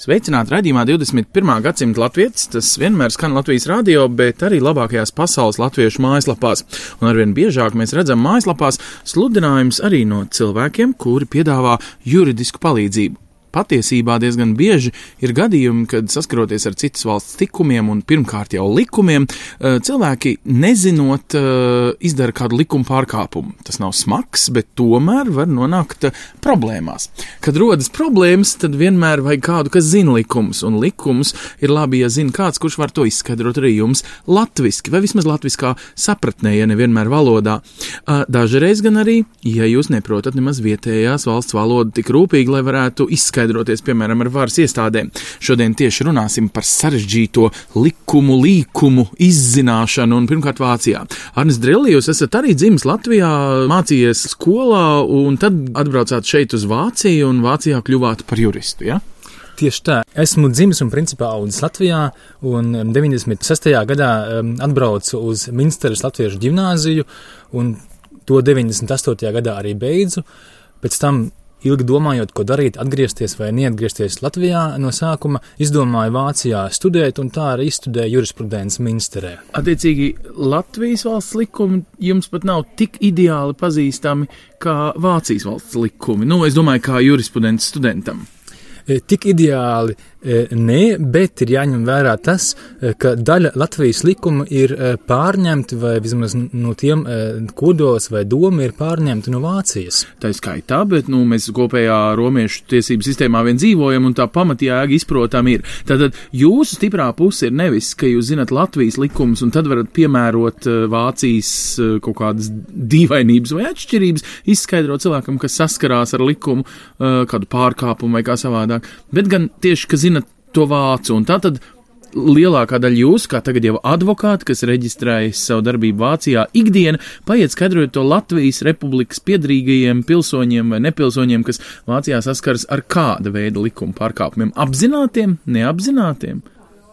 Sveicināti raidījumā 21. gadsimta latvietis. Tas vienmēr skan Latvijas radio, bet arī labākajās pasaules latviešu mājaslapās. Un arvien biežāk mēs redzam mājaslapās sludinājumus arī no cilvēkiem, kuri piedāvā juridisku palīdzību. Patiesībā diezgan bieži ir gadījumi, kad saskaroties ar citas valsts likumiem un pirmkārt jau likumiem, eh, cilvēki nezinot eh, izdara kādu likuma pārkāpumu. Tas nav smags, bet tomēr var nonākt eh, problēmās. Kad rodas problēmas, tad vienmēr vajag kādu, kas zina likumus, un likumus ir labi, ja zina kāds, kurš var to izskaidrot arī jums latviski, vai vismaz latviskā sapratnē, ja nevienmēr valodā. Dažreiz gan arī, ja jūs neprotat nemaz vietējās valsts valodu tik rūpīgi, lai varētu izskaidroties, piemēram, ar varas iestādēm. Šodien tieši runāsim par sarežģīto likumu, līkumu izzināšanu un pirmkārt Vācijā. Arnis Drilli, jūs esat arī dzimis Latvijā, mācījies skolā un tad atbraucāt šeit uz Vāciju un Vācijā kļuvāt par juristu, ja? Tieši tā. Esmu dzimis un principā audzis Latvijā, un um, 96. gadā um, atbraucu uz Minsteras Latviešu gimnāziju, un to 98. gadā arī beidzu. Pēc tam, ilgi domājot, ko darīt, atgriezties vai neatgriezties Latvijā no sākuma, izdomāju Vācijā studēt, un tā arī izstudēju jurisprudences Minsterē. Attiecīgi, Latvijas valsts likumi jums pat nav tik ideāli pazīstami kā Vācijas valsts likumi. Nu, es domāju, kā jurisprudents studentam. E, Tik ideāli nē, bet ir jāņem vērā tas, e, ka daļa Latvijas likuma ir e, pārņemta, vai vismaz no tiem e, kodols vai doma ir pārņemta no Vācijas. Tā ir skaitā, bet nu, mēs kopējā romiešu tiesību sistēmā vien dzīvojam, un tā pamatjēga izprotam ir. Tātad jūsu stiprā puse ir nevis, ka jūs zinat Latvijas likumus, un tad varat piemērot Vācijas kaut kādas dīvainības vai atšķirības, izskaidrot cilvēkam, kas saskarās ar likumu, kādu pārkāpumu vai kā savādāk, bet gan tieši, ka zinat to vācu, un tā tad lielākā daļa jūsu, kā tagad jau advokāti, kas reģistrējas savu darbību Vācijā, ikdiena paiet skaidrojot to Latvijas republikas piedrīgajiem pilsoņiem vai nepilsoņiem, kas Vācijā saskaras ar kāda veida likuma pārkāpumiem - apzinātiem, neapzinātiem.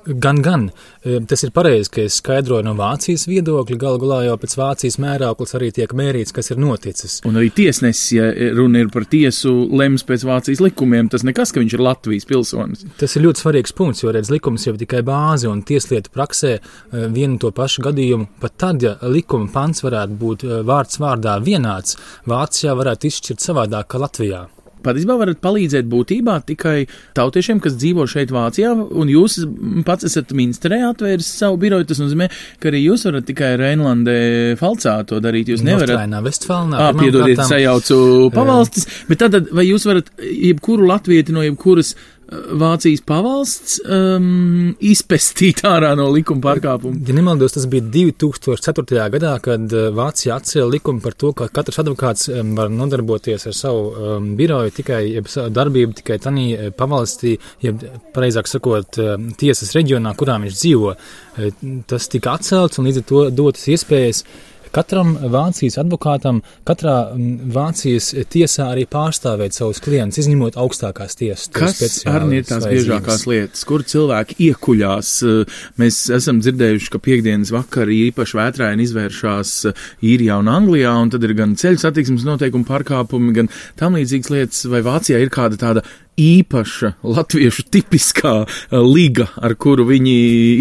Gan, gan. E, Tas ir pareizi, ka es skaidroju no Vācijas viedokļa. Galu galā jau pēc Vācijas mērauklis arī tiek mērīts, kas ir noticis. Un arī tiesnesis, ja runa ir par tiesu, lems pēc Vācijas likumiem, tas nekas, ka viņš ir Latvijas pilsonis. Tas ir ļoti svarīgs punkts, jo redz, likums jau tikai bāze un tieslietu praksē e, vienu to pašu gadījumu. Pat tad, ja likuma pants varētu būt e, vārds vārdā vienāds, Vācijā varētu izšķirt savādāk kā Latvijā. Patiesībā varat palīdzēt būtībā tikai tautiešiem, kas dzīvo šeit Vācijā, un jūs pats esat Minsterē atvēris savu biroju. Tas nozīmē, ka arī jūs varat tikai Reinlandē falcā to darīt. Jūs nevarat. Nostrainā, Vestfālnā. Pirmām piedodiet, sajaucu pavalstis, bet tad vai jūs varat jebkuru latvieti no jebkuras Vācijas pavalsts um, izpestīt ārā no likuma pārkāpuma? Ja nemaldos, tas bija 2004. gadā, kad eh, Vācija atcēla likumu par to, ka katrs advokāts em, var nodarboties ar savu um, biroju tikai, jeb darbību tikai tanī eh, pavalstī, jeb pareizāk sakot, em, tiesas reģionā, kurā viņš dzīvo. Tas tika atcelts un līdz ar to dotas iespējas Katram Vācijas advokātam, katrā Vācijas tiesā arī pārstāvēt savus klientus, izņemot augstākās tiesas. Kas arī ir tās biežākās lietas, kur cilvēki iekuļās? Mēs esam dzirdējuši, ka piekdienas vakarā īpaši vētraini izvēršās īrijā un Anglijā, un tad ir gan ceļu satiksmes noteikumu pārkāpumi, gan tam līdzīgas lietas, vai Vācijā ir kāda tāda īpaša latviešu tipiskā eh, liga, ar kuru viņi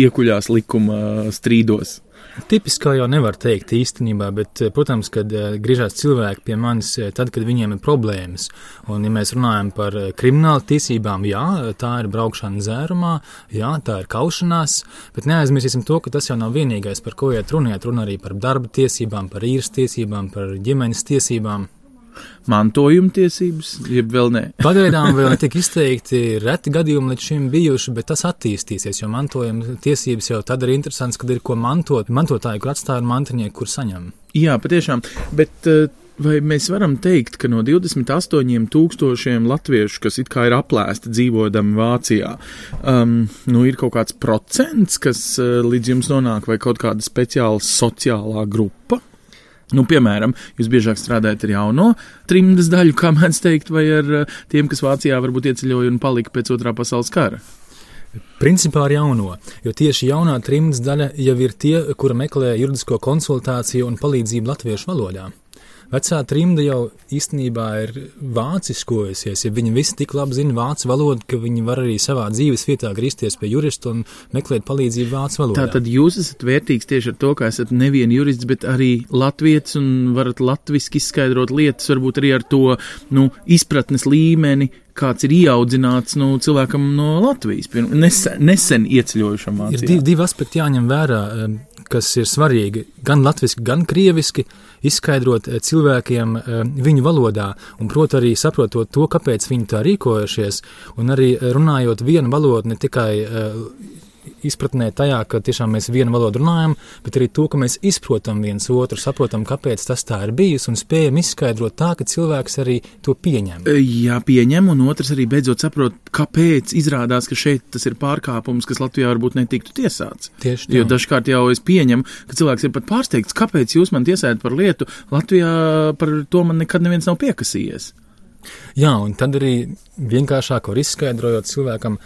iekuļās likuma strīdos. Tipiskā jau nevar teikt īstenībā, bet, eh, protams, kad eh, griežas cilvēki pie manis eh, tad, kad viņiem ir problēmas. Un, ja mēs runājam par kriminālu tiesībām, jā, tā ir braukšana dzērumā, jā, tā ir kaušanās, bet neaizmirsīsim to, ka tas jau nav vienīgais, par ko iet runa. Iet runa arī par darba tiesībām, par īres tiesībām, par ģimenes tiesībām. Mantojuma tiesības, jeb vēl nē. Pagaidām vēl netika izteikti reti gadījumi līdz šim bijuši, bet tas attīstīsies, jo mantojuma tiesības jau tad ir interesants, kad ir ko mantot. Mantotāji, kur atstāja un mantinieki, kur saņem. Jā, patiešām. Bet uh, vai mēs varam teikt, ka no 28 tūkstošiem latviešu, kas it kā ir aplēsti dzīvodami Vācijā, um, nu ir kaut kāds procents, kas uh, līdz jums nonāk, vai kaut kāda speciāla sociālā grupa? Nu, piemēram, jūs biežāk strādājat ar jauno trimdas daļu, kā mēdz teikt, vai ar uh, tiem, kas Vācijā varbūt ieceļoja un palika pēc otrā pasaules kara? Principā ar jauno, jo tieši jaunā trimdas daļa jau ir tie, kura meklē juridisko konsultāciju un palīdzību latviešu valodā. Vecā trimda jau īstenībā ir vāciskojusies, ja viņi visi tik labi zina vācu valodu, ka viņi var arī savā dzīves vietā griezties pie jurista un meklēt palīdzību vācu valodā. Tātad jūs esat vērtīgs tieši ar to, ka esat nevien jurists, bet arī latvietis un varat latviski izskaidrot lietas, varbūt arī ar to nu, izpratnes līmeni, kāds ir ieaudzināts nu, cilvēkam no Latvijas, nesen, nesen ieceļojušam. Ir divi, divi aspekti jāņem vērā kas ir svarīgi gan latviešu, gan krieviski, izskaidrot eh, cilvēkiem eh, viņu valodā, un, protams, arī saprotot to, kāpēc viņi tā rīkojušies, un arī runājot vienu valodu, ne tikai eh, izpratnē tajā, ka tiešām mēs vienu valodu runājam, bet arī to, ka mēs izprotam viens otru, saprotam, kāpēc tas tā ir bijis un spējam izskaidrot tā, ka cilvēks arī to pieņem. Jā, pieņem, un otrs arī beidzot saprot, kāpēc izrādās, ka šeit tas ir pārkāpums, kas Latvijā varbūt netiktu tiesāts. Tieši tā. Jo dažkārt jau es pieņemu, ka cilvēks ir pat pārsteigts, kāpēc jūs man tiesājat par lietu, Latvijā par to man nekad neviens nav piekasījies. Jā, un tad arī vienkāršāk var izskaidrojot cilvēkam,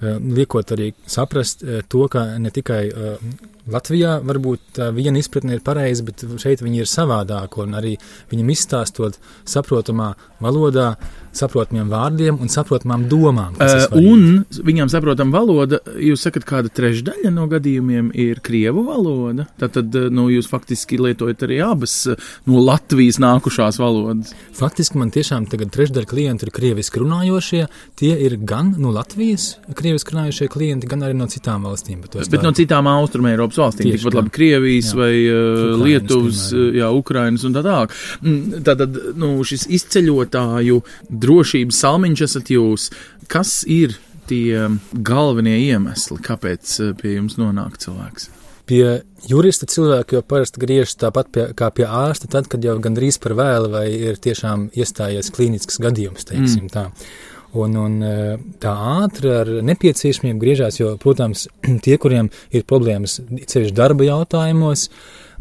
liekot arī saprast eh, to, ka ne tikai eh, Latvijā varbūt viena izpratne ir pareiza, bet šeit viņi ir savādāk, un arī viņam izstāstot saprotamā valodā, saprotamiem vārdiem un saprotamām domām. Un viņām saprotama valoda, jūs sakat, kāda trešdaļa no gadījumiem ir krievu valoda. Tad nu, jūs faktiski lietojat arī abas no Latvijas nākušās valodas. Faktiski man tiešām tagad trešdaļa klientu ir krieviski runājošie. Tie ir gan no Latvijas krieviski runājošie klienti, gan arī no citām valstīm. Bet, bet no citām Austrumēropas valstīm, tikpat labi Krievijas jā. vai uh, Lietuvas, jā, Ukrainas un tā tālāk. Mm, tātad, nu, šis izceļotāju drošības salmiņš esat jūs. Kas ir tie galvenie iemesli, kāpēc eh, pie jums nonāk cilvēks? Pie jurista cilvēki jau parasti griežas tāpat pie, kā pie ārsta, tad, kad jau gandrīz par vēlu vai ir tiešām iestājies klīnisks gadījums, teiksim mm. tā. Un, un eh, tā ātri ar nepieciešamību griežās, jo, protams, tie, kuriem ir problēmas ceļš darba jautājumos,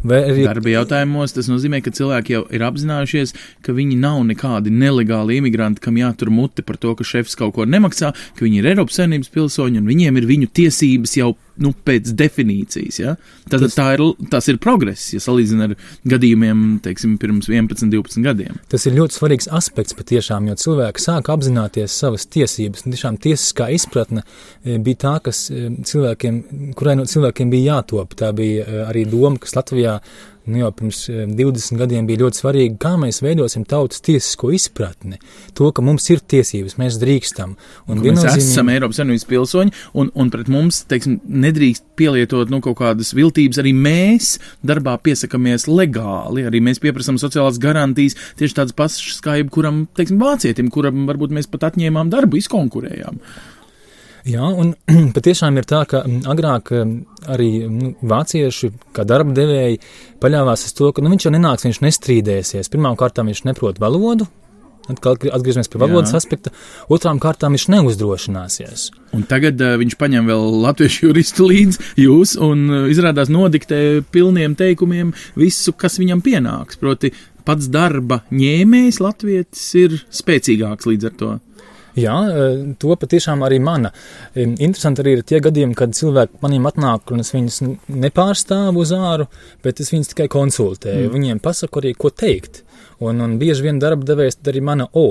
Arī... Darba jautājumos tas nozīmē, ka cilvēki jau ir apzinājušies, ka viņi nav nekādi nelegāli imigranti, kam jātur muti par to, ka šefs kaut ko nemaksā, ka viņi ir Eiropas saimnības pilsoņi un viņiem ir viņu tiesības jau nu, pēc definīcijas. Ja? Tad tas, tā ir, tas ir progress, ja salīdzinām ar gadījumiem, teiksim, pirms 11, 12 gadiem. Tas ir ļoti svarīgs aspekts patiešām, jo cilvēki sāk apzināties savas tiesības. Tiešām tiesiskā izpratne e, bija tā, kas e, cilvēkiem, kurai no cilvēkiem bija jātop. Tā bija e, arī doma, kas Latvijā nu jau pirms 20 eh, gadiem bija ļoti svarīgi, kā mēs veidosim tautas tiesisko izpratni. To, ka mums ir tiesības, mēs drīkstam. Un mēs esam Eiropas Savienības pilsoņi, un, un pret mums, teiksim, nedrīkst pielietot nu, kaut kādas viltības. Arī mēs darbā piesakāmies legāli, arī mēs pieprasām sociālās garantijas, tieši tādas pašas kā jebkuram, teiksim, vācietim, kuram varbūt mēs pat atņēmām darbu, izkonkurējām. Jā, un patiešām ir tā, ka mm, agrāk mm, arī nu, vācieši, kā darba devēji, paļāvās uz to, ka nu, viņš jau nenāks, viņš nestrīdēsies. Pirmkārt, viņš neprot valodu. Atkal atgriežamies pie valodas Jā. aspekta. Otrām kārtām viņš neuzdrošināsies. Un tagad uh, viņš paņem vēl latviešu juristu līdzi jūs un uh, izrādās nodiktē pilniem teikumiem visu, kas viņam pienāks. Proti, pats darba ņēmējs latvietis ir spēcīgāks līdz ar to. Jā, e, to patiešām arī mana. E, interesanti arī ir tie gadījumi, kad cilvēki maniem atnāk un es viņus nepārstāvu uz āru, bet es viņus tikai konsultēju. Mm. Viņiem pasaku arī, ko teikt. Un, un bieži vien darba devējs arī mana O.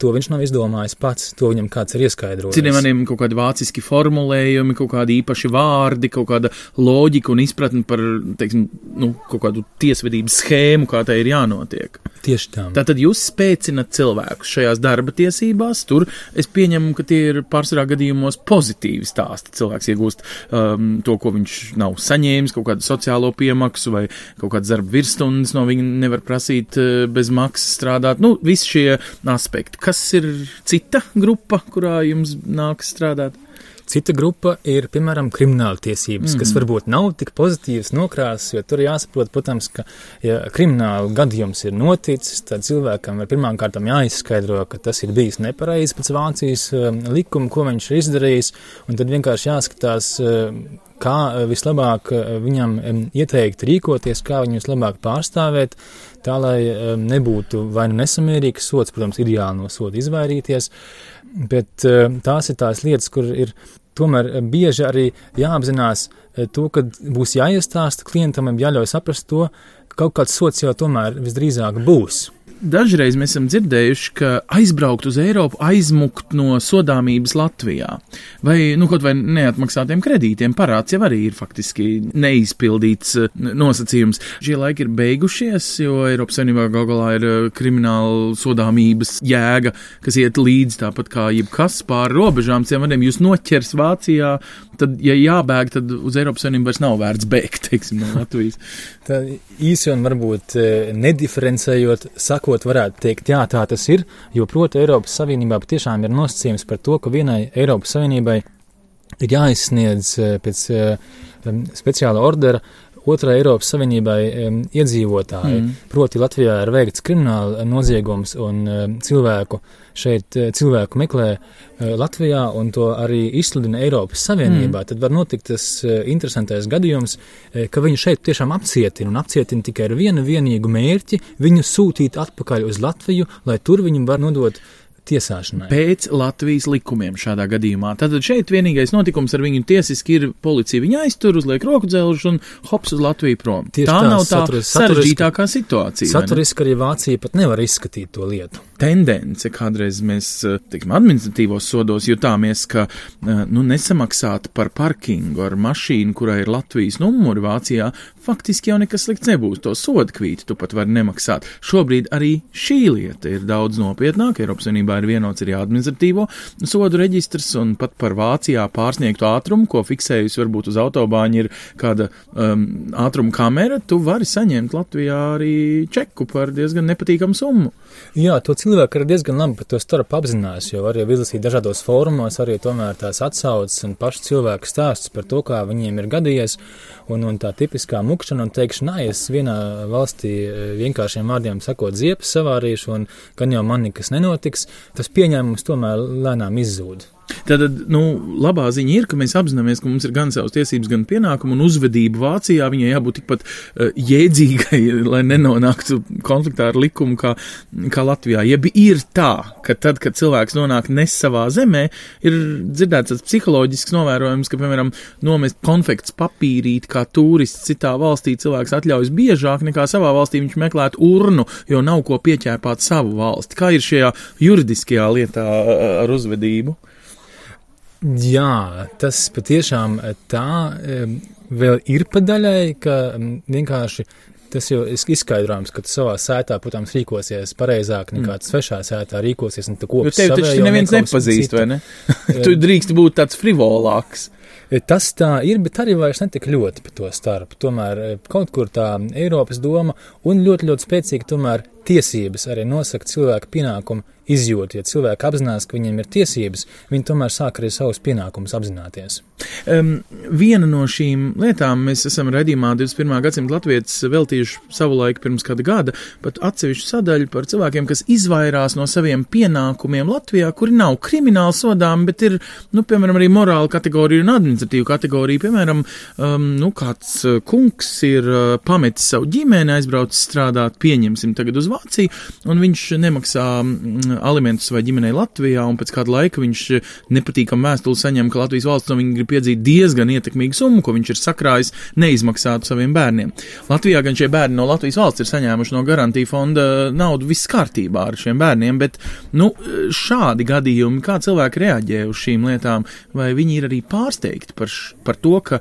To viņš nav izdomājis pats, to viņam kāds ir ieskaidrojis. Citiem maniem kaut kādi vāciski formulējumi, kaut kādi īpaši vārdi, kaut kāda loģika un izpratne par, teiksim, nu, kaut kādu tiesvedības schēmu, kā tai ir jānotiek. Tieši tā. Tātad jūs spēcinat cilvēkus šajās darba tiesībās, tur es pieņemu, ka tie ir pārsvarā gadījumos pozitīvi stāsti. Cilvēks iegūst um, to, ko viņš nav saņēmis, kaut kādu sociālo piemaksu vai kaut kādas darba virsstundas no viņa nevar prasīt uh, bez maksas strādāt. Nu, visi šie aspekti kas ir cita grupa, kurā jums nāks strādāt? Cita grupa ir, piemēram, krimināla tiesības, mm. kas Mhm. varbūt nav tik pozitīvas nokrāsas, jo tur ir jāsaprot, protams, ka, ja krimināla gadījums ir noticis, tad cilvēkam ir pirmām kārtām jāizskaidro, ka tas ir bijis nepareizi pēc Vācijas um, likuma, ko viņš ir izdarījis, un tad vienkārši jāskatās, um, kā uh, vislabāk uh, viņam um, ieteikt rīkoties, kā viņu vislabāk pārstāvēt, tā lai nebūtu vai nu nesamērīgs sots, protams, ideāli no soda izvairīties, bet tās ir tās lietas, kur ir tomēr eh, bieži arī jāapzinās eh, to, ka būs jāiestāsta klientam, jāļauj saprast to, ka kaut kāds sots jau tomēr visdrīzāk būs. Dažreiz mēs esam dzirdējuši, ka aizbraukt uz Eiropu, aizmukt no sodāmības Latvijā, vai nu, kaut vai neatmaksātiem kredītiem, parāds jau arī ir faktiski neizpildīts nosacījums. Šie laiki ir beigušies, jo Eiropas Savienībā gal galā ir eh, krimināla sodāmības jēga, kas iet līdzi tāpat kā jebkas pāri robežām. Ciem vadiem jūs noķers Vācijā, tad, ja jābēg, tad uz Eiropas Savienību vairs nav vērts bēgt, teiksim, no Latvijas. Tā īsi un varbūt eh, nediferencējot, sakot, varētu teikt, jā, tā tas ir, jo, proti, Eiropas Savienībā patiešām ir nosacījums par to, ka vienai Eiropas Savienībai ir jāizsniedz eh, pēc um, speciāla ordera otrai Eiropas Savienībai um, iedzīvotāji. Mm. Proti, Latvijā ir veikts krimināla noziegums un um, cilvēku šeit eh, cilvēku meklē uh, Latvijā un to arī izsludina Eiropas Savienībā, mm. tad var notikt tas uh, interesantais gadījums, uh, ka viņu šeit tiešām apcietina un apcietina tikai ar vienu vienīgu mērķi - viņu sūtīt atpakaļ uz Latviju, lai tur viņu var nodot tiesāšanai. pēc Latvijas likumiem šādā gadījumā. Tad šeit vienīgais notikums ar viņu tiesiski ir policija. Viņa aiztur, uzliek roku dzelžu un hops uz Latviju prom. Tieši tā tā, nav tā saturis- sarežģītākā situācija. vai ne? Saturiski arī Vācija pat nevar izskatīt to lietu. Tendence kādreiz mēs, eh, teiksim, administratīvos sodos jutāmies, ka, eh, nu, nesamaksāt par parkingu ar mašīnu, kurai ir Latvijas numuri Vācijā, faktiski jau nekas slikts nebūs. To sodu kvīti tu pat vari nemaksāt. Šobrīd arī šī lieta ir daudz nopietnāka. Eiropas Savienībā ir vienots arī administratīvo sodu reģistrs, un pat par Vācijā pārsniegtu ātrumu, ko fiksējusi varbūt uz autobāņa ir kāda um, ātruma kamera, tu vari saņemt Latvijā arī čeku par diezgan nepatīkamu summu. Jā, to cilvēku arī diezgan labi par to starp apzinās, jo var jau izlasīt dažādos fórumos arī tomēr tās atsaucas un paši cilvēku stāstus par to, kā viņiem ir gadījies, un, un tā tipiskā mukšana un teikšana, es vienā valstī eh, vienkāršiem vārdiem sakot ziepes savārīšu, un gan jau man nekas nenotiks, tas pieņēmums tomēr lēnām izzūd. Tad, nu, labā ziņa ir, ka mēs apzināmies, ka mums ir gan savas tiesības, gan pienākumi, un uzvedība Vācijā viņai jābūt tikpat uh, jēdzīgai, lai nenonāktu konfliktā ar likumu kā, kā Latvijā. Jeb ir tā, ka tad, kad cilvēks nonāk ne savā zemē, ir dzirdēts tas psiholoģisks novērojums, ka, piemēram, nomest konfekts papīrīt kā turists citā valstī cilvēks atļaujas biežāk nekā savā valstī viņš meklētu urnu, jo nav ko pieķērpāt savu valsti. Kā ir šajā juridiskajā lietā uh, ar uzvedību? Jā, tas patiešām tā em, vēl ir pa daļai, ka vienkārši tas jau ir izskaidrojums, ka tu savā sētā, protams, rīkosies pareizāk nekā mm. svešā sētā rīkosies, kopš tevi taču neviens nepazīst, vai ne? tu drīkst būt tāds frivolāks. Tas tā ir, bet arī vairs netik ļoti pa to starpu. Tomēr e, kaut kur tā Eiropas doma un ļoti, ļoti spēcīgi tomēr tiesības arī nosaka cilvēku pienākumu izjūtu. Ja cilvēki apzinās, ka viņiem ir tiesības, viņi tomēr sāk arī savus pienākumus apzināties. Um, viena no šīm lietām mēs esam redzījumā 21. gadsimta latvietis veltījuši savu laiku pirms kāda gada, pat atsevišķu sadaļu par cilvēkiem, kas izvairās no saviem pienākumiem Latvijā, kuri nav krimināli sodām, bet ir, nu, piemēram, arī morāla kategorija un administratīva kategorija. Piemēram, um, nu, kāds uh, kungs ir uh, pametis savu ģimeni, aizbraucis strādāt, pieņemsim tagad uz Vāciju, un viņš nemaksā mm, alimentus vai ģimenei Latvijā, un pēc kāda laika viņš nepatīkam vēstuli saņem, ka Latvijas valsts no viņa grib piedzīt diezgan ietekmīgu summu, ko viņš ir sakrājis neizmaksātu saviem bērniem. Latvijā gan šie bērni no Latvijas valsts ir saņēmuši no garantija fonda naudu viss kārtībā ar šiem bērniem, bet, nu, šādi gadījumi, kā cilvēki reaģē uz šīm lietām, vai viņi ir arī pārsteigti par, š, par to, ka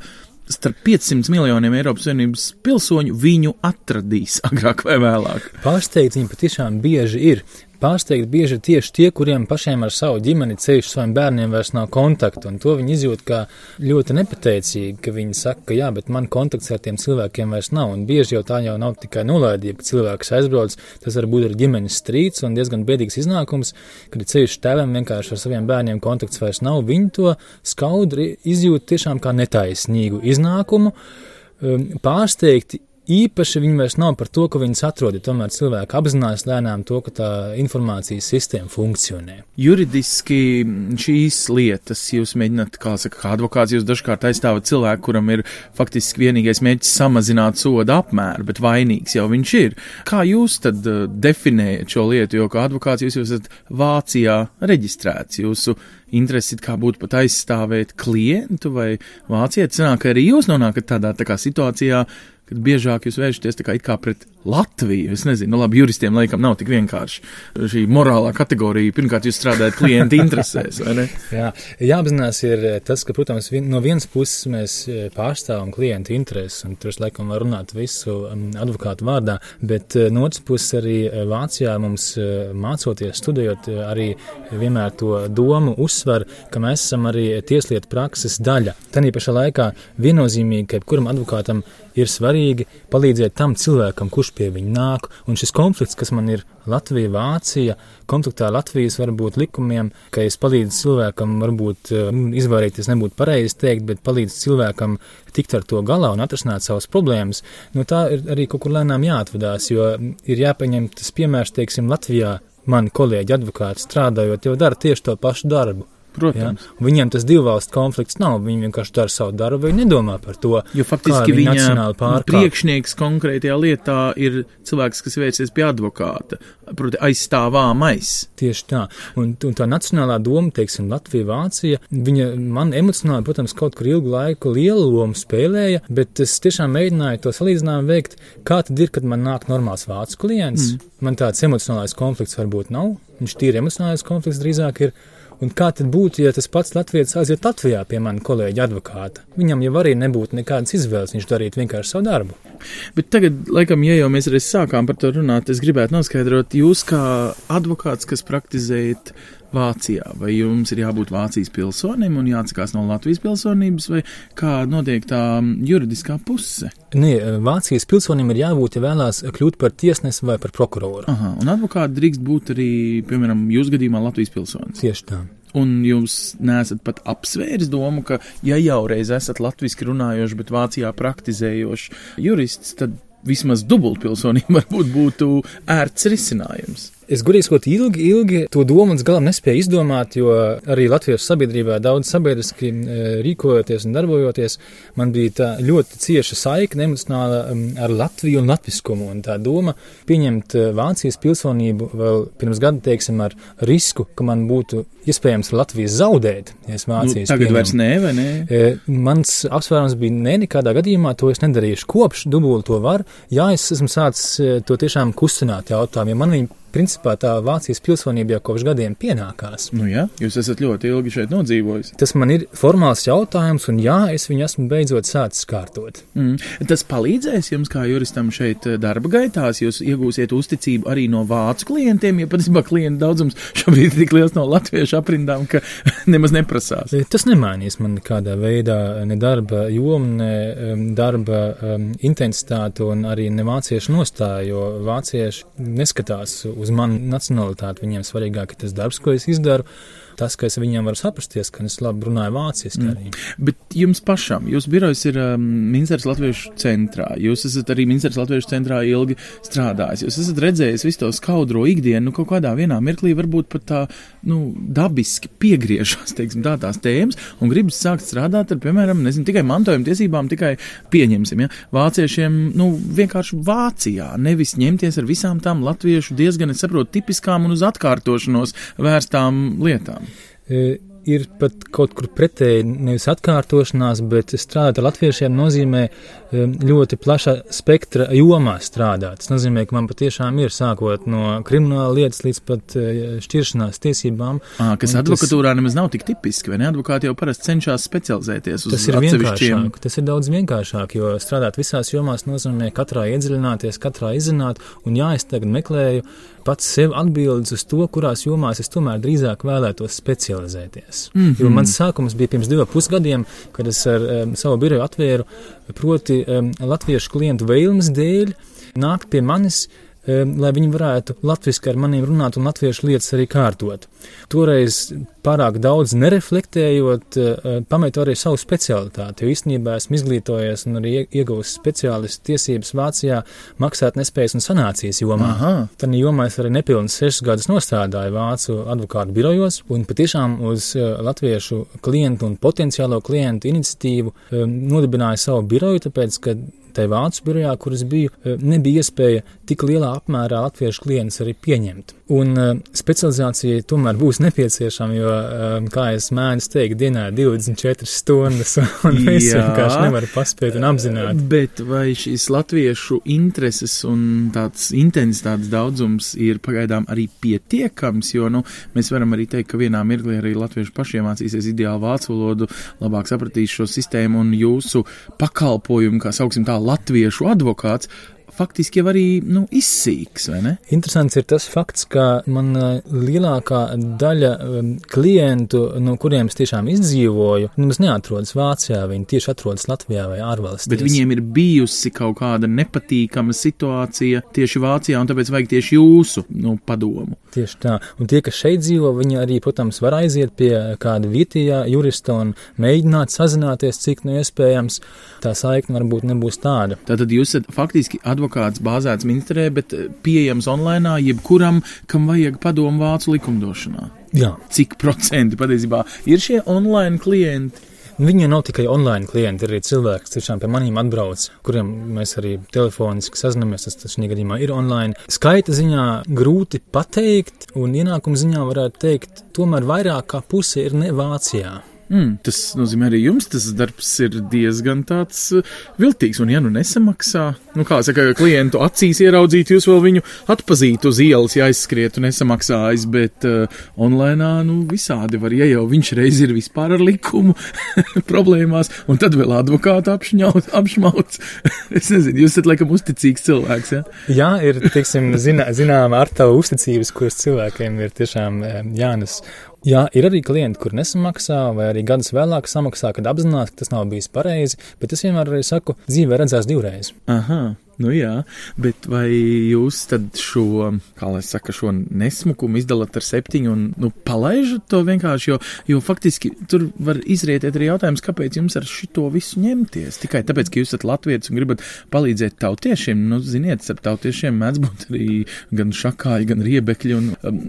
starp 500 miljoniem Eiropas Savienības pilsoņu viņu atradīs agrāk vai vēlāk. Pārsteigts viņi patiešām bieži ir. Pārsteigti bieži ir tieši tie, kuriem pašiem ar savu ģimeni ceļš saviem bērniem vairs nav kontaktu, to viņi izjūt kā ļoti nepateicīgi, ka viņi saka, ka jā, bet man kontakts ar tiem cilvēkiem vairs nav, un bieži jau tā jau nav tikai nolaidība, ka cilvēks aizbrauc, tas var būt arī ģimenes strīds un diezgan biedīgs iznākums, kad ceļš tēvam vienkārši ar saviem bērniem kontakts vairs nav, viņi to skaudri izjūt tiešām kā netaisnīgu iznākumu, um, pārsteigti īpaši viņi vairs nav par to, ka viņas atrod, tomēr cilvēki apzinās lēnām to, ka tā informācijas sistēma funkcionē. Juridiski šīs lietas jūs mēģināt, kā saka, kā advokāts, jūs dažkārt aizstāvat cilvēku, kuram ir faktiski vienīgais mērķis samazināt soda apmēru, bet vainīgs jau viņš ir. Kā jūs tad uh, definējat šo lietu, jo kā advokāts jūs esat Vācijā reģistrēts, jūsu interesi kā būtu pat aizstāvēt klientu vai Vācijā, sanāk, ka arī jūs nonākat tādā tā kā situācijā, kad biežāk jūs vēršaties kā kā pret Latviju. Es nezinu, nu labi, juristiem laikam nav tik vienkārši šī morālā kategorija. Pirmkārt, jūs strādājat klienta interesēs, vai ne? Jā, jāapzinās ir tas, ka, protams, vien, no vienas puses mēs e, pārstāvam klienta intereses, un tur laikam varu runāt visu um, advokātu vārdā, bet e, no otras puses arī Vācijā mums mācoties, studējot, arī vienmēr to domu uzsver, ka mēs esam arī tieslietu prakses daļa. Tanī pašā laikā viennozīmīgi, ka jebkuram advokātam ir svarīgi palīdzēt tam cilvēkam, kurš pie viņa nāk. Un šis konflikts, kas man ir Latvija, Vācija, konfliktā Latvijas varbūt likumiem, ka es palīdzu cilvēkam, varbūt eh, izvairīties nebūtu pareizi teikt, bet palīdzu cilvēkam tikt ar to galā un atrisināt savas problēmas, no tā ir arī kaut kur lēnām jāatvadās, jo ir jāpaņem tas piemērs, teiksim, Latvijā mani kolēģi advokāti strādājot, jau dara tieši to pašu darbu. Protams. Ja? Viņiem tas divu valstu konflikts nav. Viņi vienkārši dara savu darbu, viņi nedomā par to. Jo faktiski viņa priekšnieks konkrētajā lietā ir cilvēks, kas vērsies pie advokāta, proti aizstāvāmais. Tieši tā. Un, un tā nacionālā doma, teiksim, Latvija, Vācija, viņa man emocionāli, protams, kaut kur ilgu laiku lielu lomu spēlēja, bet es tiešām mēģināju to salīdzinājumu veikt, kā tad ir, kad man nāk normāls vācu klients. Mm. Man tāds emocionālais konflikts varbūt nav. Viņš tīri emocionālais konflikts drīzāk ir. Un kā tad būtu, ja tas pats Latvijas aiziet Latvijā pie mana kolēģa advokāta? Viņam jau arī nebūtu nekādas izvēles, viņš darītu vienkārši savu darbu. Bet tagad, laikam, ja jau mēs arī sākām par to runāt, es gribētu noskaidrot, jūs kā advokāts, kas praktizējat Vācijā, vai jums ir jābūt Vācijas pilsonim un jāatsakās no Latvijas pilsonības, vai kā notiek tā juridiskā puse? Nē, Vācijas pilsonim ir jābūt, ja vēlās kļūt par tiesnesi vai par prokuroru. Aha, un advokāti drīkst būt arī, piemēram, jūsu gadījumā Latvijas pilsonis. Tieši tā. Un jūs neesat pat apsvērs domu, ka, ja jau reiz esat latviešu runājošs, bet Vācijā praktizējošs jurists, tad vismaz dubultpilsonība varbūt būtu ērts risinājums. Es gudīgi sakot, ilgi, ilgi to domu līdz galam nespēju izdomāt, jo arī Latvijas sabiedrībā daudz sabiedriski e, rīkojoties un darbojoties, man bija tā ļoti cieša saikne emocionāla ar Latviju un latviskumu. Un tā doma pieņemt e, Vācijas pilsonību vēl pirms gada, teiksim, ar risku, ka man būtu iespējams Latvijas zaudēt, ja es Vācijas nu, tagad pieņemu. vairs nē, vai nē? E, mans apsvērums bija nē, nekādā gadījumā to es nedarīšu. Kopš dubult to var, jā, es esmu sācis to tiešām kustināt jautājumu, ja man viņi principā tā Vācijas pilsonība jau kopš gadiem pienākās. Nu jā, jūs esat ļoti ilgi šeit nodzīvojis. Tas man ir formāls jautājums, un jā, es viņu esmu beidzot sācis kārtot. Mm. Tas palīdzēs jums kā juristam šeit eh, darba gaitās, jūs iegūsiet uzticību arī no vācu klientiem, ja patiesībā klientu daudzums šobrīd ir tik liels no latviešu aprindām, ka nemaz neprasās. Eh, tas nemainīs man nekādā veidā ne darba jomu, ne darba um, intensitāti un arī ne vāciešu nostāju, jo vācieši neskatās uz manu nacionalitāti. Viņiem svarīgāk ir tas darbs, ko es izdaru tas, ka es viņiem varu saprasties, ka es labi runāju vāciski mm. arī. Bet jums pašam, jūsu birojs ir um, Minstras Latviešu centrā, jūs esat arī Minstras Latviešu centrā ilgi strādājis, jūs esat redzējis visu to skaudro ikdienu, nu kaut kādā vienā mirklī varbūt pat tā, nu, dabiski piegriežas, teiksim, tā tās tēmas, un gribas sākt strādāt ar, piemēram, nezinu, tikai mantojuma tiesībām, tikai pieņemsim, ja, vāciešiem, nu, vienkārši Vācijā, nevis ņemties ar visām tām latviešu diezgan, es saprotu, tipiskām un uz atkārtošanos vērstām lietām. E, ir pat kaut kur pretēji, nevis atkārtošanās, bet strādāt ar latviešiem nozīmē e, ļoti plaša spektra jomā strādāt. Tas nozīmē, ka man patiešām ir sākot no krimināla lietas līdz pat e, šķiršanās tiesībām. À, kas advokatūrā tas, nemaz nav tik tipiski, vai ne? Advokāti jau parasti cenšas specializēties uz tas ir vienkāršāk. Tas ir daudz vienkāršāk, jo strādāt visās jomās nozīmē katrā iedziļināties, katrā izzināt, un jā, es tagad meklēju pats sev atbildes uz to, kurās jomās es tomēr drīzāk vēlētos specializēties. Mm -hmm. Jo mans sākums bija pirms diviem pusgadiem, kad es ar um, savu biroju atvēru, proti um, latviešu klientu vēlmes dēļ nākt pie manis lai viņi varētu latviešu ar maniem runāt un latviešu lietas arī kārtot. Toreiz pārāk daudz nereflektējot, pametu arī savu specialitāti, jo īstenībā esmu izglītojies un arī ieguvis speciālistu tiesības Vācijā maksāt nespējas un sanācijas jomā. Tad jomā es arī nepilnus sešus gadus nostrādāju Vācu advokātu birojos un patiešām uz latviešu klientu un potenciālo klientu iniciatīvu nodibināju savu biroju, tāpēc, ka tai vācu birojā, kur es biju, eh, nebija iespēja tik lielā apmērā latviešu klientus arī pieņemt. Un uh, specializācija tomēr būs nepieciešama, jo, uh, kā es mēdzu teikt, dienā ir 24 stundas, un es vienkārši nevaru paspēt un apzināt. Bet vai šīs latviešu intereses un tāds intensitātes daudzums ir pagaidām arī pietiekams, jo, nu, mēs varam arī teikt, ka vienā mirklī arī latviešu pašiem mācīsies ideāli vācu valodu, labāk sapratīs šo sistēmu un jūsu pakalpojumu, kā sauksim tā, latviešu advokāts faktiski jau arī nu, izsīks? Interesants ir tas fakts, ka man lielākā daļa klientu, no kuriem es tiešām izdzīvoju, nemaz neatrodas Vācijā, viņi tieši atrodas Latvijā vai ārvalstīs. Bet viņiem ir bijusi kaut kāda nepatīkama situācija tieši Vācijā, un tāpēc vajag tieši jūsu nu, padomu. Tieši tā. Un tie, kas šeit dzīvo, viņi arī, protams, var aiziet pie kāda vietējā jurista un mēģināt sazināties, cik nu iespējams tā saikne varbūt nebūs tāda. Tātad jūs esat faktiski advokāts advokāts bāzēts ministrē, bet eh, pieejams online, jebkuram, kam vajag padomu vācu likumdošanā. Jā. Cik procenti patiesībā ir šie online klienti? Viņi nav tikai online klienti, ir arī cilvēki, kas tiešām pie maniem atbrauc, kuriem mēs arī telefoniski sazināmies. Tas, tas šajā gadījumā ir online. Skaita ziņā grūti pateikt, un ienākuma ziņā varētu teikt, tomēr vairāk kā puse ir ne Vācijā. Mm, tas nozīmē arī jums tas darbs ir diezgan tāds uh, viltīgs, un ja nu nesamaksā, nu kā saka, klientu acīs ieraudzīt, jūs vēl viņu atpazīt uz ielas, ja aizskrietu nesamaksājis, bet uh, online, nu visādi var, ja jau viņš reiz ir vispār ar likumu problēmās, un tad vēl advokātu apšņauts, apšmauts. es nezinu, jūs esat laikam uzticīgs cilvēks, ja? Jā, ir, teiksim, zinā, zināma ar tavu uzticības, kuras cilvēkiem ir tiešām eh, jānes Jā, ir arī klienti, kur nesamaksā, vai arī gadus vēlāk samaksā, kad apzinās, ka tas nav bijis pareizi, bet es vienmēr arī saku, dzīvē redzēs divreiz. Aha. Nu jā, bet vai jūs tad šo, kā lai saka, šo nesmukumu izdalat ar septiņu un, nu, palaižat to vienkārši, jo, jo faktiski tur var izrietēt arī jautājums, kāpēc jums ar šito visu ņemties? Tikai tāpēc, ka jūs esat latvietis un gribat palīdzēt tautiešiem, nu, ziniet, ar tautiešiem mēdz būt arī gan šakāji, gan riebekļi un, um,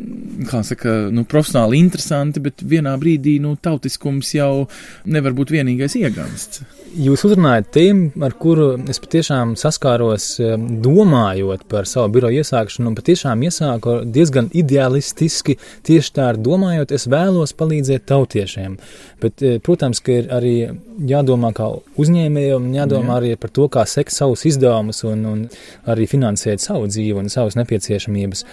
kā saka, nu, profesionāli interesanti, bet vienā brīdī, nu, tautiskums jau nevar būt vienīgais iegansts. Jūs uzrunājat tēmu, ar kuru es patiešām saskāros, um, domājot par savu biroju iesākšanu, un patiešām iesāku diezgan ideālistiski. Tieši tā, domājot, es vēlos palīdzēt tautiešiem. Bet, eh, protams, ka ir arī jādomā kā uzņēmējiem, jādomā Jā. arī par to, kā sekt savus izdevumus un, un arī finansēt savu dzīvi un savas nepieciešamības.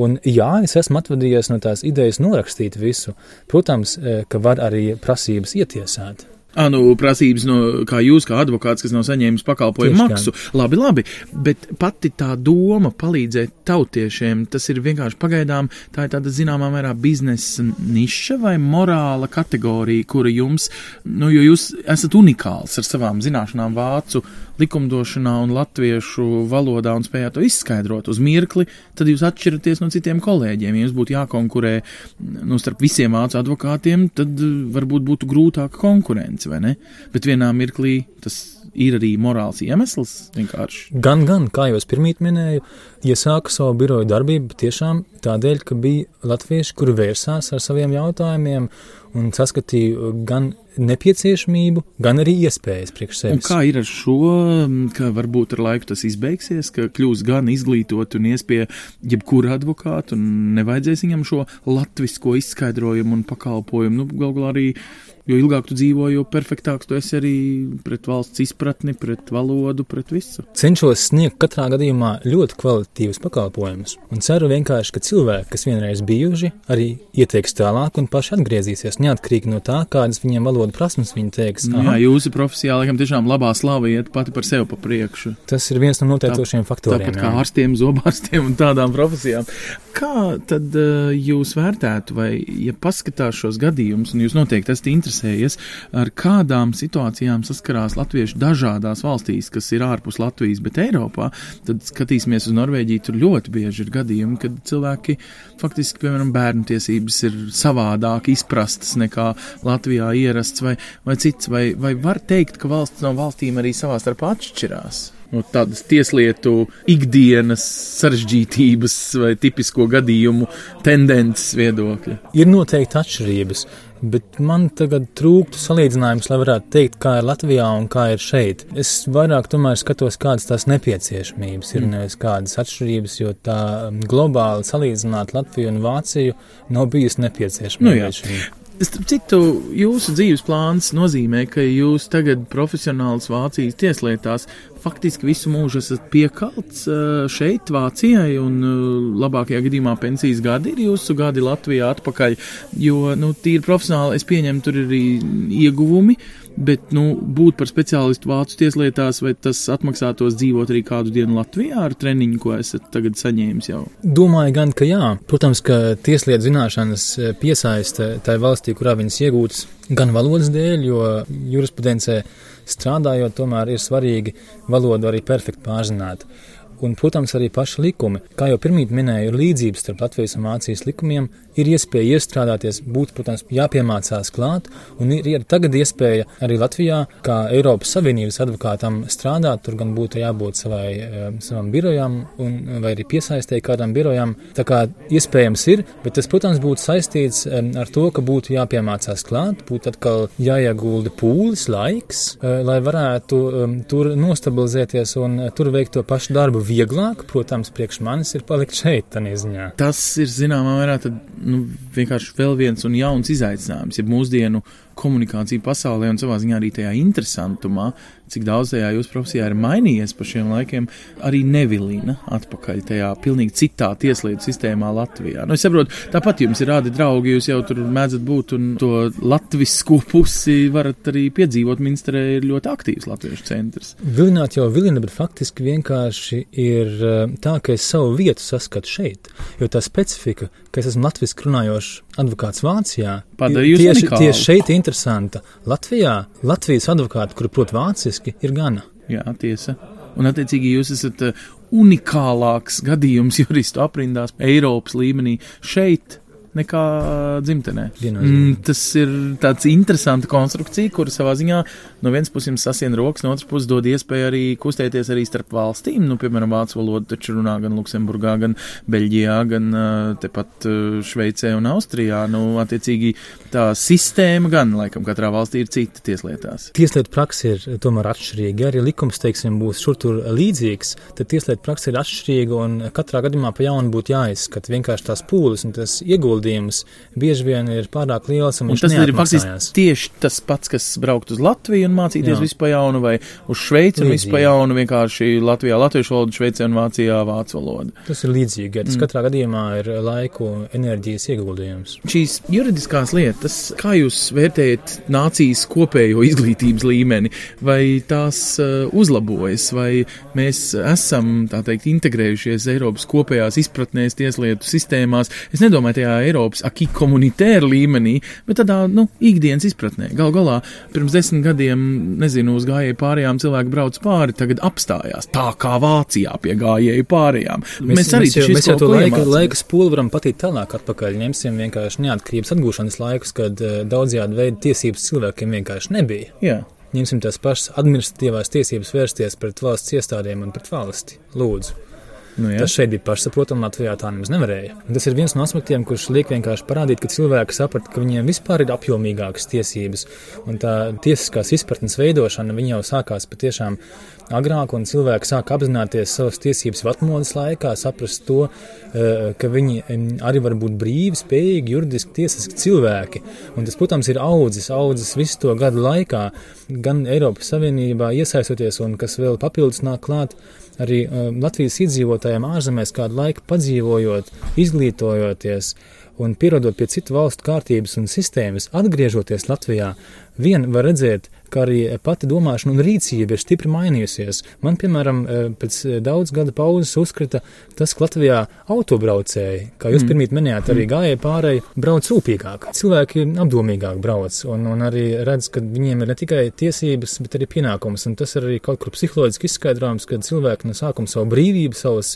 Un, jā, es esmu atvadījies no tās idejas norakstīt visu. Protams, eh, ka var arī prasības ietiesāt. Ah, nu, prasības no kā jūs, kā advokāts, kas nav saņēmis pakalpojumu maksu. Labi, labi, bet pati tā doma palīdzēt tautiešiem, tas ir vienkārši pagaidām, tā ir tāda zināmā mērā biznesa niša vai morāla kategorija, kura jums, nu, jo jūs esat unikāls ar savām zināšanām vācu likumdošanā un latviešu valodā un spējāt to izskaidrot uz mirkli, tad jūs atšķiraties no citiem kolēģiem. Ja jums būtu jākonkurē nu, starp visiem vācu advokātiem, tad varbūt būtu grūtāka konkurence konkurence, vai ne? Bet vienā mirklī tas ir arī morāls iemesls vienkārši. Gan, gan, kā jau es pirmīt minēju, iesāku savu biroju darbību tiešām tādēļ, ka bija latvieši, kuri vērsās ar saviem jautājumiem un saskatīju gan nepieciešamību, gan arī iespējas priekš sevis. Un kā ir ar šo, ka varbūt ar laiku tas izbeigsies, ka kļūs gan izglītot un ies pie jebkura advokāta un nevajadzēs viņam šo latvisko izskaidrojumu un pakalpojumu, nu, gal galā arī Jo ilgāk tu dzīvo, jo perfektāks tu esi arī pret valsts izpratni, pret valodu, pret visu. Cenšos sniegt katrā gadījumā ļoti kvalitatīvus pakalpojumus, un ceru vienkārši, ka cilvēki, kas vienreiz bijuši, arī ieteiks tālāk un paši atgriezīsies, neatkarīgi no tā, kādas viņiem valodu prasmes viņi teiks. Nu, jā, jūsu profesijā laikam tiešām labā slava iet pati par sevi pa priekšu. Tas ir viens no noteicošiem faktoriem. Tāpat kā ārstiem, zobārstiem un tādām profesijām. Kā tad uh, jūs vērtētu, vai, ja paskatās šos gadījumus, un jūs noteikti esat interesējies, ar kādām situācijām saskarās latvieši dažādās valstīs, kas ir ārpus Latvijas, bet Eiropā, tad skatīsimies uz Norvēģiju, tur ļoti bieži ir gadījumi, kad cilvēki faktiski, piemēram, bērnu tiesības ir savādāk izprastas nekā Latvijā ierasts vai, vai cits, vai, vai var teikt, ka valsts no valstīm arī savā starpā atšķirās? No tādas tieslietu ikdienas sarežģītības vai tipisko gadījumu tendences viedokļa? Ir noteikti atšķirības. Bet man tagad trūktu salīdzinājums, lai varētu teikt, kā ir Latvijā un kā ir šeit. Es vairāk tomēr skatos, kādas tās nepieciešamības ir, mm. nevis kādas atšķirības, jo tā globāli salīdzināt Latviju un Vāciju nav bijusi nepieciešama. Nu, jā. Citu, jūsu dzīves plāns nozīmē, ka jūs tagad profesionāls Vācijas tieslietās faktiski visu mūžu esat piekalts šeit, Vācijai, un labākajā gadījumā pensijas gadi ir jūsu gadi Latvijā atpakaļ, jo, nu, tīri profesionāli es pieņemu, tur ir arī ieguvumi, bet, nu, būt par speciālistu vācu tieslietās, vai tas atmaksātos dzīvot arī kādu dienu Latvijā ar treniņu, ko esat tagad saņēmis jau? Domāju gan, ka jā. Protams, ka tieslietu zināšanas piesaista tai valstī, kurā viņas iegūtas, gan valodas dēļ, jo jurisprudencē strādājot, tomēr ir svarīgi valodu arī perfekti pārzināt un, protams, arī paši likumi. Kā jau pirmīt minēju, ir līdzības starp Latvijas un Vācijas likumiem, ir iespēja iestrādāties, būt, protams, jāpiemācās klāt, un ir, ir tagad iespēja arī Latvijā, kā Eiropas Savienības advokātam strādāt, tur gan būtu jābūt savai, eh, savam birojam, un, vai arī piesaistēji kādam birojam. Tā kā iespējams ir, bet tas, protams, būtu saistīts ar to, ka būtu jāpiemācās klāt, būtu atkal jāiegulda pūlis, laiks, eh, lai varētu tur nostabilizēties un eh, tur veikt to pašu darbu vieglāk, protams, priekš manis ir palikt šeit, tādā ziņā. Tas ir zināmā mērā nu, vienkārši vēl viens un jauns izaicinājums, ja mūsdienu komunikācija pasaulē un savā ziņā arī tajā interesantumā, cik daudz tajā jūsu profesijā ir mainījies pa šiem laikiem, arī nevilina atpakaļ tajā pilnīgi citā tieslietu sistēmā Latvijā. Nu, es saprotu, tāpat jums ir rādi draugi, jūs jau tur mēdzat būt un to latvisko pusi varat arī piedzīvot. Minsterē ir ļoti aktīvs latviešu centrs. Vilināt jau vilina, bet faktiski vienkārši ir eh, tā, ka es savu vietu saskatu šeit, jo tā specifika, ka es esmu latviski runājošs advokāts Vācijā, tieši, tieši šeit interesanta. Latvijā Latvijas advokāti, kuri prot vāciski, ir gana. Jā, tiesa. Un, attiecīgi, jūs esat uh, unikālāks gadījums juristu aprindās Eiropas līmenī šeit, nekā dzimtenē. Mm, tas ir tāds interesants konstrukcija, kur savā ziņā no vienas puses jums sasien rokas, no otras puses dod iespēju arī kustēties arī starp valstīm. Nu, piemēram, vācu valodu taču runā gan Luksemburgā, gan Beļģijā, gan tepat Šveicē un Austrijā. Nu, attiecīgi tā sistēma gan, laikam, katrā valstī ir cita tieslietās. Tieslietu praksa ir tomēr atšķirīga. Arī likums, teiksim, būs šur tur līdzīgs, tad tieslietu praksa ir atšķirīga un katrā gadījumā pa jaunu būtu jāizskata vienkārši tās pūles un tas ieguldījums ieguldījums bieži vien ir pārāk liels. Un, un tas ir faktiski tieši tas pats, kas braukt uz Latviju un mācīties Jā. visu pa jaunu, vai uz Šveici un visu pa jaunu, vienkārši Latvijā latviešu valodu, Šveicē un Vācijā vācu valodu. Tas ir līdzīgi, ja tas mm. katrā gadījumā ir laiku enerģijas ieguldījums. Šīs juridiskās lietas, kā jūs vērtējat nācijas kopējo izglītības līmeni, vai tās uh, uzlabojas, vai mēs esam, tā teikt, integrējušies Eiropas kopējās izpratnēs tieslietu sistēmās? Es nedomāju tajā Eiropas akī komunitēra līmenī, bet tādā, nu, ikdienas izpratnē. Gal galā pirms desmit gadiem, nezinu, uz gājēju pārējām cilvēki brauc pāri, tagad apstājās tā kā Vācijā pie gājēju pārējām. Mēs, mēs arī mēs jau, mēs jau to laika, laika spoli varam patīt tālāk atpakaļ. Ņemsim vienkārši neatkarības atgūšanas laikus, kad daudzajādi veidi tiesības cilvēkiem vienkārši nebija. Jā. Ņemsim tās pašas administratīvās tiesības vērsties pret valsts iestādēm un pret valsti. Lūdzu. Nu, jā. tas šeit bija pašsaprotami, Latvijā tā nemaz nevarēja. Tas ir viens no aspektiem, kurš liek vienkārši parādīt, ka cilvēki saprata, ka viņiem vispār ir apjomīgākas tiesības. Un tā tiesiskās izpratnes veidošana jau sākās patiešām agrāk, un cilvēki sāk apzināties savas tiesības atmodas laikā, saprast to, eh, ka viņi arī var būt brīvi, spējīgi, juridiski, tiesiski cilvēki. Un tas, protams, ir audzis, audzis visu to gadu laikā, gan Eiropas Savienībā iesaistoties, un kas vēl papildus nāk klāt arī uh, Latvijas iedzīvotājiem ārzemēs kādu laiku padzīvojot, izglītojoties un pierodot pie citu valstu kārtības un sistēmas, atgriežoties Latvijā, vien var redzēt, ka arī pati domāšana un rīcība ir stipri mainījusies. Man, piemēram, e, pēc e, daudz gada pauzes uzskrita tas, ka Latvijā autobraucēji, kā jūs mm. pirmīt minējāt, arī gāja pārēji, brauc rūpīgāk. Cilvēki apdomīgāk brauc un, un arī redz, ka viņiem ir ne tikai tiesības, bet arī pienākums. Un tas ir arī kaut kur psiholoģiski izskaidrojams, ka cilvēki no sākuma savu brīvību, savas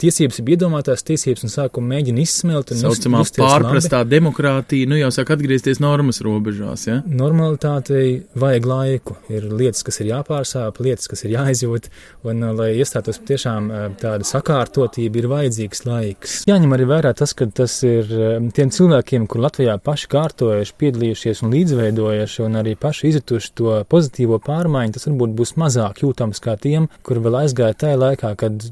tiesības ir iedomātās tiesības un sākuma mēģina izsmelt. Tā saucamā pārprastā labi. demokrātija, nu jau sāk atgriezties normas robežās. Ja? Normalitātei vajag laiku. Ir lietas, kas ir jāpārsāp, lietas, kas ir jāizjūt, un, uh, lai iestātos tiešām uh, tāda sakārtotība, ir vajadzīgs laiks. Jāņem arī vērā tas, ka tas ir um, tiem cilvēkiem, kur Latvijā paši kārtojuši, piedalījušies un līdzveidojuši, un arī paši izjutuši to pozitīvo pārmaiņu, tas varbūt būs mazāk jūtams kā tiem, kur vēl aizgāja tajā laikā, kad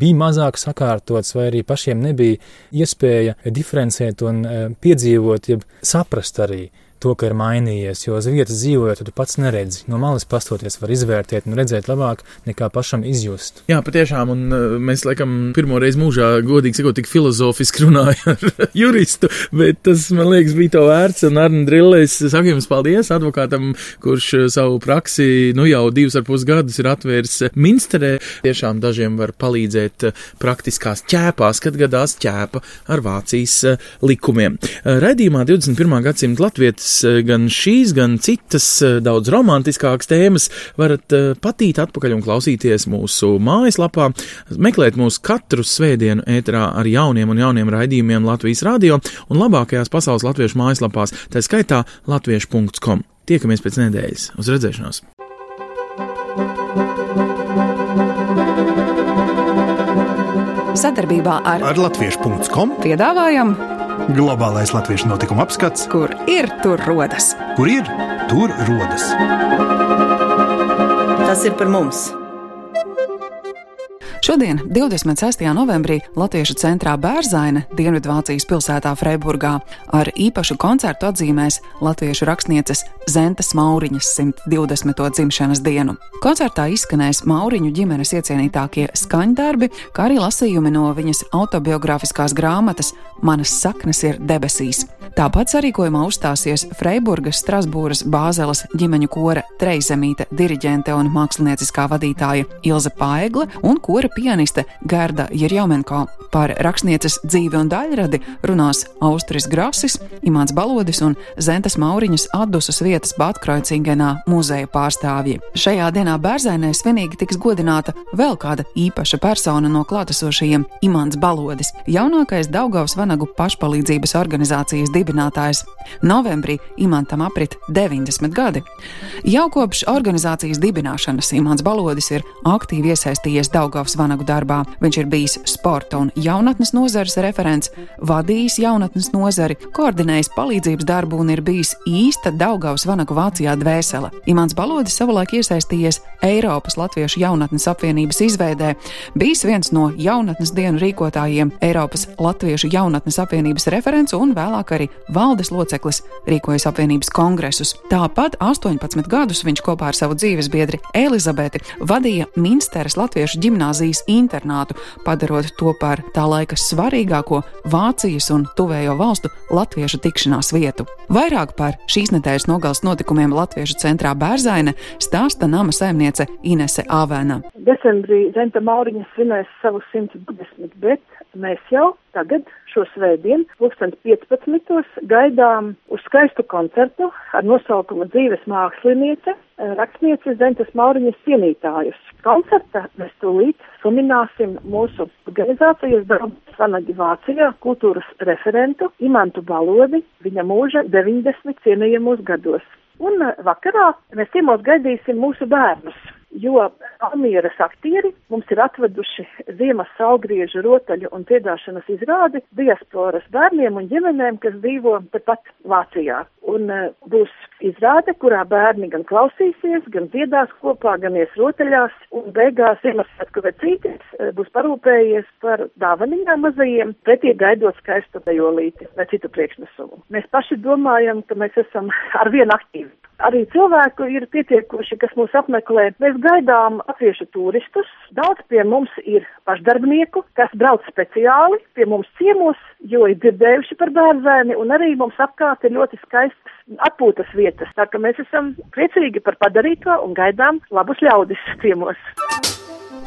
bija mazāk sakārtots, vai arī pašiem nebija iespēja diferencēt un eh, piedzīvot, jeb saprast arī to, ka ir mainījies, jo uz vietas dzīvojot, tu pats neredzi. No malas pastoties var izvērtēt un redzēt labāk nekā pašam izjust. Jā, patiešām, un uh, mēs laikam pirmo reizi mūžā, godīgi sakot, tik filozofiski runājam ar juristu, bet tas, man liekas, bija to vērts, un Arni Drillēs, saku jums paldies advokātam, kurš uh, savu praksi, nu jau divus ar pus gadus ir atvērs Minsterē. Tiešām dažiem var palīdzēt uh, praktiskās ķēpās, kad gadās ķēpa ar Vācijas likumiem. Redījumā 21. gadsimta Latvijas Eh, gan šīs, gan citas eh, daudz romantiskākas tēmas varat eh, patīt atpakaļ un klausīties mūsu mājaslapā, meklēt mūs katru svētdienu ēterā ar jauniem un jauniem raidījumiem Latvijas radio un labākajās pasaules latviešu mājaslapās, tā skaitā latviešu.com. Tiekamies pēc nedēļas. Uz redzēšanos! Sadarbībā ar, ar Latviešu.com piedāvājam Globālais latviešu notikuma apskats, kur ir tur rodas. Kur ir tur rodas? Tas ir par mums! Šodien, 26. novembrī, Latviešu centrā Bērzaina, Dienvidvācijas pilsētā Freiburgā, ar īpašu koncertu atzīmēs latviešu rakstnieces Zentes Mauriņas 120. dzimšanas dienu. Koncertā izskanēs Mauriņu ģimenes iecienītākie skaņdarbi, kā arī lasījumi no viņas autobiogrāfiskās grāmatas Manas saknes ir debesīs. Tāpat sarīkojumā uzstāsies Freiburgas, Strasbūras, Bāzeles ģimeņu kora Treizemīte, diriģente un mākslinieckā vadītāja Ilze Paegle un kora pianiste Gerda Jerjomenko. Par rakstnieces dzīvi un daļradi runās Austris Grasis, Imants Balodis un Zentes Mauriņas atdusas vietas Batkroicingenā muzeja pārstāvji. Šajā dienā Bērzainē svinīgi tiks godināta vēl kāda īpaša persona no klātesošajiem - Imants Balodis, jaunākais Daugavas Vanagu pašpalīdzības organizācijas dibinātājs. Novembrī Imantam aprit 90 gadi. Jau kopš organizācijas dibināšanas Imants Balodis ir aktīvi iesaistījies Daugavas Vanagu darbā. Viņš ir bijis sporta un jaunatnes nozares referents, vadījis jaunatnes nozari, koordinējis palīdzības darbu un ir bijis īsta Daugavas Vanagu Vācijā dvēsele. Imants Balodis savulaik iesaistījies Eiropas Latviešu jaunatnes apvienības izveidē, bijis viens no jaunatnes dienu rīkotājiem, Eiropas Latviešu jaunatnes apvienības referents un vēlāk arī valdes loceklis, rīkojas apvienības kongresus. Tāpat 18 gadus viņš kopā ar savu dzīvesbiedri Elizabeti vadīja Minsteres Latviešu ģimnāzijas internātu, padarot to par tā laika svarīgāko Vācijas un tuvējo valstu latviešu tikšanās vietu. Vairāk par šīs nedēļas nogales notikumiem Latviešu centrā Bērzaina stāsta nama saimniece Inese Āvēna. Decembrī Zenta Mauriņa svinēs savu 120, bet mēs jau tagad šo svētdienu, 2015. gaidām uz skaistu koncertu ar nosaukumu Dzīves māksliniece, rakstniece Zentas Mauriņas cienītājus. Koncerta mēs tūlīt sumināsim mūsu organizācijas darbu Sanagi Vācijā kultūras referentu Imantu Balodi, viņa mūža 90 cienījamos gados. Un vakarā mēs ciemos gaidīsim mūsu bērnus jo Almieras aktieri mums ir atveduši ziemas saulgriežu rotaļu un dziedāšanas izrādi diasporas bērniem un ģimenēm, kas dzīvo tepat Vācijā. Un uh, būs izrāde, kurā bērni gan klausīsies, gan dziedās kopā, gan ies rotaļās, un beigās Ziemassvētku vecītis uh, būs parūpējies par dāvaniņām mazajiem, pretī gaidot skaistu dejolīti vai citu priekšnesumu. Mēs paši domājam, ka mēs esam ar vienu aktīvi. Arī cilvēku ir pietiekuši, kas mūs apmeklē. Mēs gaidām latviešu turistus. Daudz pie mums ir pašdarbnieku, kas brauc speciāli pie mums ciemos, jo ir dzirdējuši par bērnzēni, un arī mums apkārt ir ļoti skaistas atpūtas vietas. Tā ka mēs esam priecīgi par padarīto un gaidām labus ļaudis ciemos.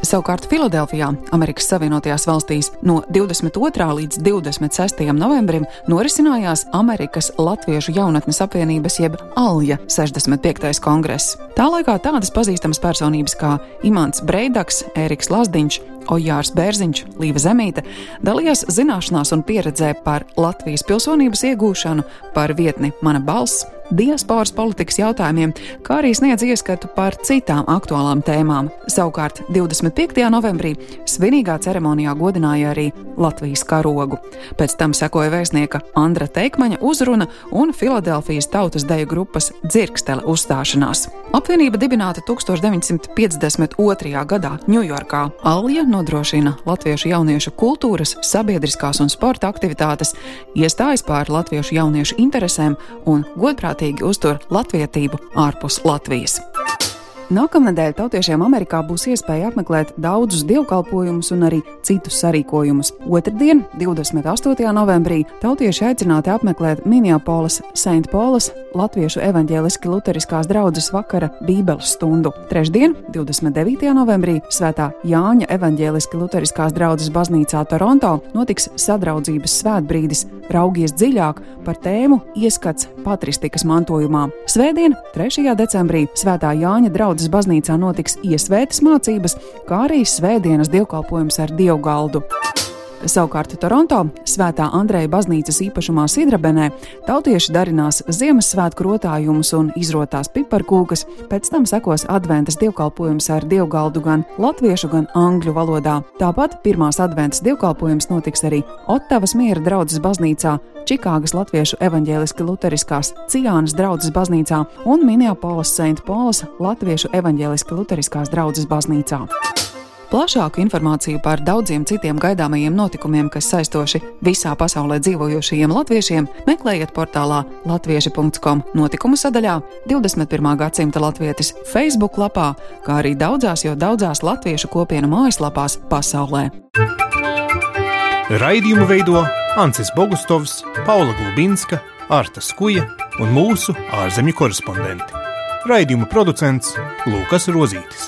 Savukārt Filadelfijā, Amerikas Savienotajās valstīs, no 22. līdz 26. novembrim norisinājās Amerikas Latviešu jaunatnes apvienības jeb ALJA 65. kongress. Tā laikā tādas pazīstamas personības kā Imants Breidaks, Ēriks Lazdiņš, Ojārs Bērziņš, Līva Zemīte dalījās zināšanās un pieredzē par Latvijas pilsonības iegūšanu, par vietni Mana balss, diasporas politikas jautājumiem, kā arī sniedz ieskatu par citām aktuālām tēmām. Savukārt 25. novembrī svinīgā ceremonijā godināja arī Latvijas karogu. Pēc tam sekoja vēstnieka Andra Teikmaņa uzruna un Filadelfijas tautas deju grupas dzirkstele uzstāšanās. Apvienība dibināta 1952. gadā Ņujorkā. Alja nodrošina latviešu jauniešu kultūras, sabiedriskās un sporta aktivitātes, iestājas pār latviešu jauniešu interesēm un godprātīgi uztur latvietību ārpus Latvijas. Nākamnedēļ tautiešiem Amerikā būs iespēja apmeklēt daudzus dievkalpojumus un arī citus sarīkojumus. Otradien, 28. novembrī, tautieši aicināti apmeklēt Minneapolis St. Paulas Latviešu evaņģēliski luteriskās draudzes vakara Bībeles stundu. Trešdien, 29. novembrī, Svētā Jāņa evaņģēliski luteriskās draudzes baznīcā Toronto notiks sadraudzības svētbrīdis Raugies dziļāk par tēmu Ieskats patristikas mantojumā. Svētdien, 3. decembrī, Svētā Jāņa draudzes baznīcā notiks iesvētas mācības, kā arī svētdienas dievkalpojums ar dievgaldu. Savukārt Toronto, Svētā Andreja baznīcas īpašumā Sidrabenē, tautieši darinās Ziemassvētku rotājumus un izrotās piparkūkas, pēc tam sekos adventas dievkalpojums ar dievgaldu gan latviešu, gan angļu valodā. Tāpat pirmās adventas dievkalpojums notiks arī Ottavas miera draudzes baznīcā, Čikāgas Latviešu evaņģēliski luteriskās Cijānas draudzes baznīcā un Minneapolis St. Paulas Latviešu evaņģēliski luteriskās draudzes baznīcā. Plašāku informāciju par daudziem citiem gaidāmajiem notikumiem, kas saistoši visā pasaulē dzīvojošajiem latviešiem, meklējiet portālā latvieši.com notikumu sadaļā, 21. gadsimta latvietis Facebook lapā, kā arī daudzās jau daudzās latviešu kopienu mājaslapās pasaulē. Raidījumu veido Ancis Bogustovs, Paula Gulbinska, Arta Skuja un mūsu ārzemju korespondenti. Raidījuma producents Lūkas Rozītis.